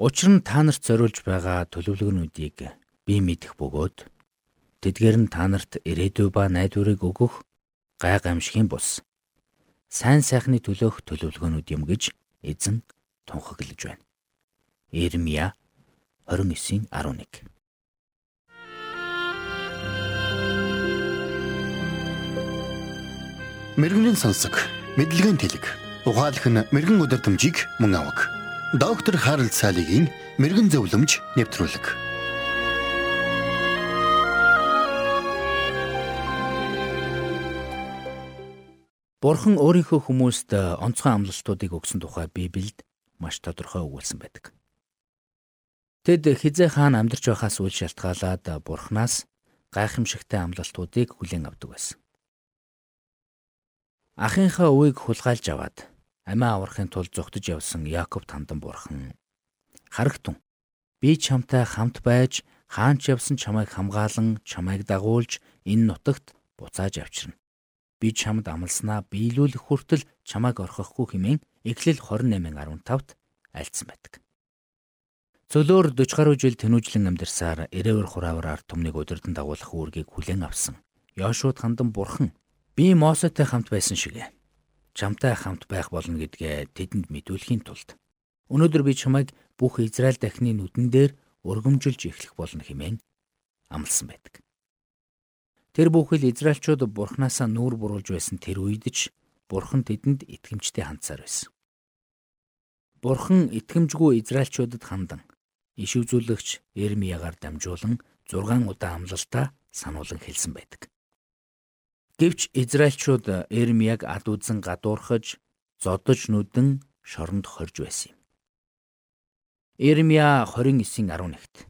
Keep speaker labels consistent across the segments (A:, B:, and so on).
A: Учир нь та нарт зориулж байгаа төлөвлөгөөнүүдийг би мэдэх бөгөөд тэдгээр нь та нарт ирээдүй ба найдварыг өгөх гай гамшигын бус сайн сайхны төлөөх төлөвлөгөөнүүд юм гэж эзэн тунхаглаж байна. Ирмия 29:11
B: Мэргэний сонсог, мэдлэгийн тэлэг. Ухаалх нь мэрэгэн өдөртөмжийг мөн авах. Доктор Харалт цаалогийн мэрэгэн зөвлөмж нэвтрүүлэг.
A: Бурхан өөрийнхөө хүмүүст онцгой амлалтуудыг өгсөн тухай Библиэд маш тодорхой өгүүлсэн байдаг. Тэд хизээ хаан амьдарч байхаас үл шалтгаалаад Бурханаас гайхамшигтай амлалтуудыг хүлээн авдаг байсан. Ахынхаа үгийг хулгайлж аваад амиа аврахын тулд зүгтж явсан Яаков тандан Бурхан харагтун би чамтай хамт байж хаанч явсан чамайг хамгаалan чамайг дагуулж энэ нутагт буцааж авчирна би чамд амласнаа биелүүлэх хүртэл чамайг орхихгүй хэмээн Эхлэл 28:15-т альцсан байдаг. Цөлөөр 40 гаруй жил тэнүүжлэн амьдарсаар эрээвэр хураавар ард түмнийг өдөрдөн дагуулах үүргийг хүлээн авсан. Йошуад хандан бурхан би Мосетэй хамт байсан шиг чамтай хамт байх болно гэдгээ тэдэнд мэдүүлэхийн тулд өнөөдөр би чамайг бүх Израиль дахны нүдэн дээр өргөмжилж эхлэх болно хэмээн амласан байдаг. Тэр бүхэл Израильчууд Бурхнаасаа нүүр буруулж байсан тэр үед ч Бурхан тэдэнд итгэмжтэй хандсаар байсан. Бурхан итгэмжгүй Израильчуудад хандан иш үзүүлэгч Ирмиягаар дамжуулан 6 удаа амлалтаа сануулan хэлсэн байдаг. Гэвч Израильчууд Ирмияг ад үзэн гадуурхаж, зодож нүдэн шоронд хорж байсан юм. Ирмия 29:11-т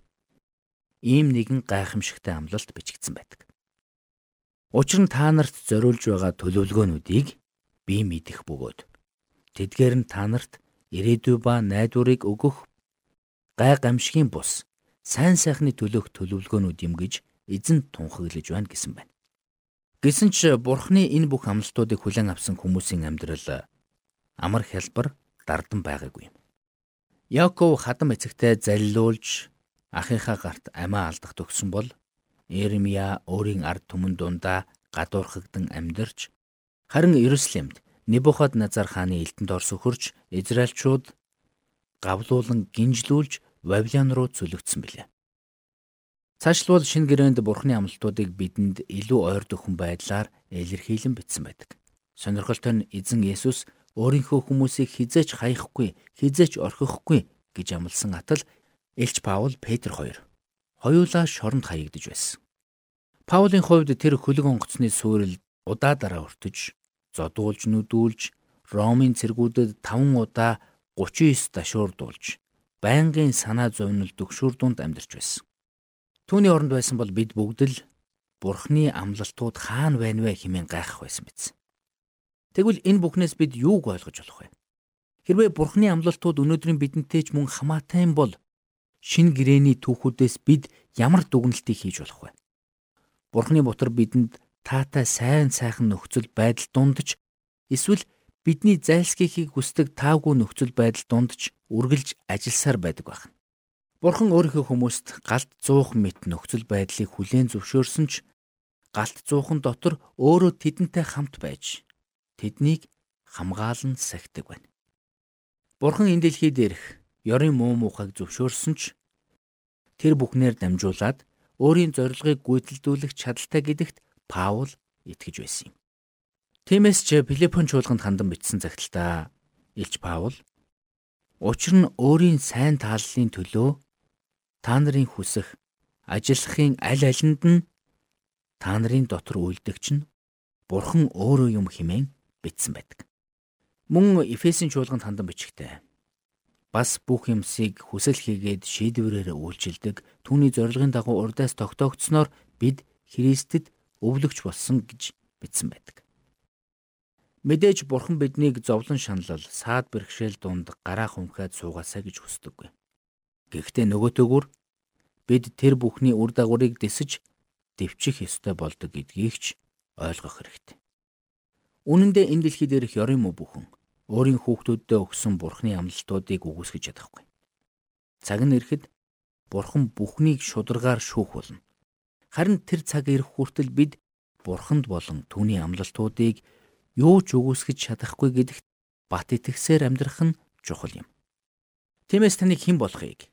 A: ийм нэгэн гайхамшигтай амлалт бичигдсэн байдаг. Учир нь та нарт зориулж байгаа төлөвлөгөөнүүдийг би мэдэх бөгөөд тэдгээр нь та нарт ирээдүй ба найдварыг өгөх гай гамшигын бус сайн сайхны төлөөх төлөвлөгөөнүүд юм гэж эзэн тунхаглаж байна гэсэн байна. Гэсэн ч бурхны энэ бүх амлалтуудыг хүлээн авсан хүмүүсийн амьдрал амар хялбар дардан байгаагүй юм. Яков хадам эцэгтэй залилуулж ахийнхаа гарт амиа алдах төгсөн бол Иремья өөрийн ард түмэн дундаа гадуурхагдан амьдарч харин Иерусалимд Небухадназар хааны элдэнд орс өхөрч Израильчууд гавлуулан гинжлүүлж Вавилон руу цөлөгдсөн билээ. Цаашлбал шинэ гэрээнд Бурхны амлалтуудыг бидэнд илүү ойр дөхөн байдлаар илэрхийлэн бичсэн байдаг. Сонирхолтой нь эзэн Есүс өөрийнхөө хүмүүсийг хизээч хаяхгүй, хизээч орхихгүй гэж амласан атал Элч Паул Петр хоёр хоёулаа шоронд хаягдж байсан. Паулийн хувьд тэр хөлөг онгоцны суурил удаа дараа өртөж, зодуулж нүдүүлж, Ромын цэргүүдэд 5 удаа 39 дашуурдуулж, байнгын санаа зовнил дөгшүүр дунд амьдарч байсан. Түүний оронд байсан бол бид бүгд л Бурхны амлалтууд хаана байна вэ хэмээн гайхах байсан биз. Тэгвэл энэ бүхнээс бид юуг ойлгож болох вэ? Хэрвээ Бурхны амлалтууд өнөөдрийн бидэнтэй ч мөн хамаатай юм бол шин гэрээний түүхүүдээс бид ямар дүгнэлтийг хийж болох вэ? Бурхны бутар бидэнд таатай сайн сайхан нөхцөл байдал дундч эсвэл бидний зайлсхийхийг хүсдэг таагүй нөхцөл байдал дундч үргэлж ажилласаар байдаг байна. Бурхан өөрийнхөө хүмүүст галт 100 мэт нөхцөл байдлыг хүлээн зөвшөөрсөн ч галт 100хан дотор өөрөө тэдэнтэй хамт байж тэднийг хамгаалан сахидаг байна. Бурхан энэ дэлхий дээрх ёрын муу мухайг зөвшөөрсөн ч тэр бүхнээр дамжуулаад өөрийн зорилгыг гүйцэлдүүлэх чадaltaй гэдэгт Паул итгэж байсан юм. Тиймээс ч Филиппон чуулганд хандан бичсэн загталтаа Илч Паул учир нь өөрийн сайн тааллын төлөө та нарын хүсэх ажиллахын аль алинд нь та нарын дотор үйлдэгч нь Бурхан өөрөө юм хэмээн бичсэн байдаг. Мөн Эфесийн чуулганд хандан бичгтээ бас бүх юмсыг хүсэл хийгээд шийдвэрээр үйлчилдэг түүний зорилгын дагуу урдаас тогтоогдсноор бид Христэд өвлөгч болсон гэж бичсэн байдаг. Мэдээж бурхан биднийг зовлон шаналл, саад бэрхшээл дунд гараа хүмхээд суугаасаа гэж хүсдэггүй. Гэхдээ нөгөөтөөгөр бид тэр бүхний үр дагаврыг дэсэж дэвчих ёстой болдог гэдгийг ч ойлгох хэрэгтэй. Үнэн дээр энэ дэлхий дээрх ёрын муу бүхэн өөрийн хүүхдүүдэд өгсөн бурхны амлалтуудыг үгүйсгэж чадахгүй. Цаг нь ирэхэд Бурхан бүхнийг шударгаар шүүх болно. Харин тэр цаг ирэх хүртэл бид Бурханд болон түүний амлалтуудыг юу ч үгүйсгэж чадахгүй гэдэгт бат итгэсээр амьдрах нь чухал юм. Тиймээс таны хэн болохыг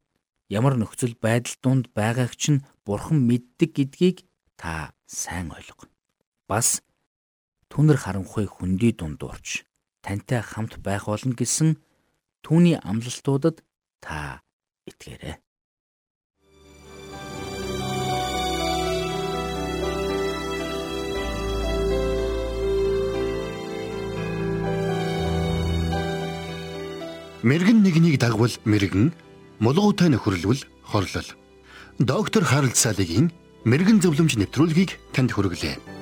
A: ямар нөхцөл байдал донд байгааг чинь Бурхан мэддэг гэдгийг та сайн ойлго. Бас түнэр харанхуй хөндөй дундуурч тантай хамт байх болно гэсэн түүний амлалтуудад та итгээрэй.
B: Мэргэн нэгнийг дагвал мэргэн, мулгуутай нөхөрлөл хорлол. Доктор Харалт Салигийн мэрэгэн зөвлөмж нэвтрүүлгийг танд хүргэлээ.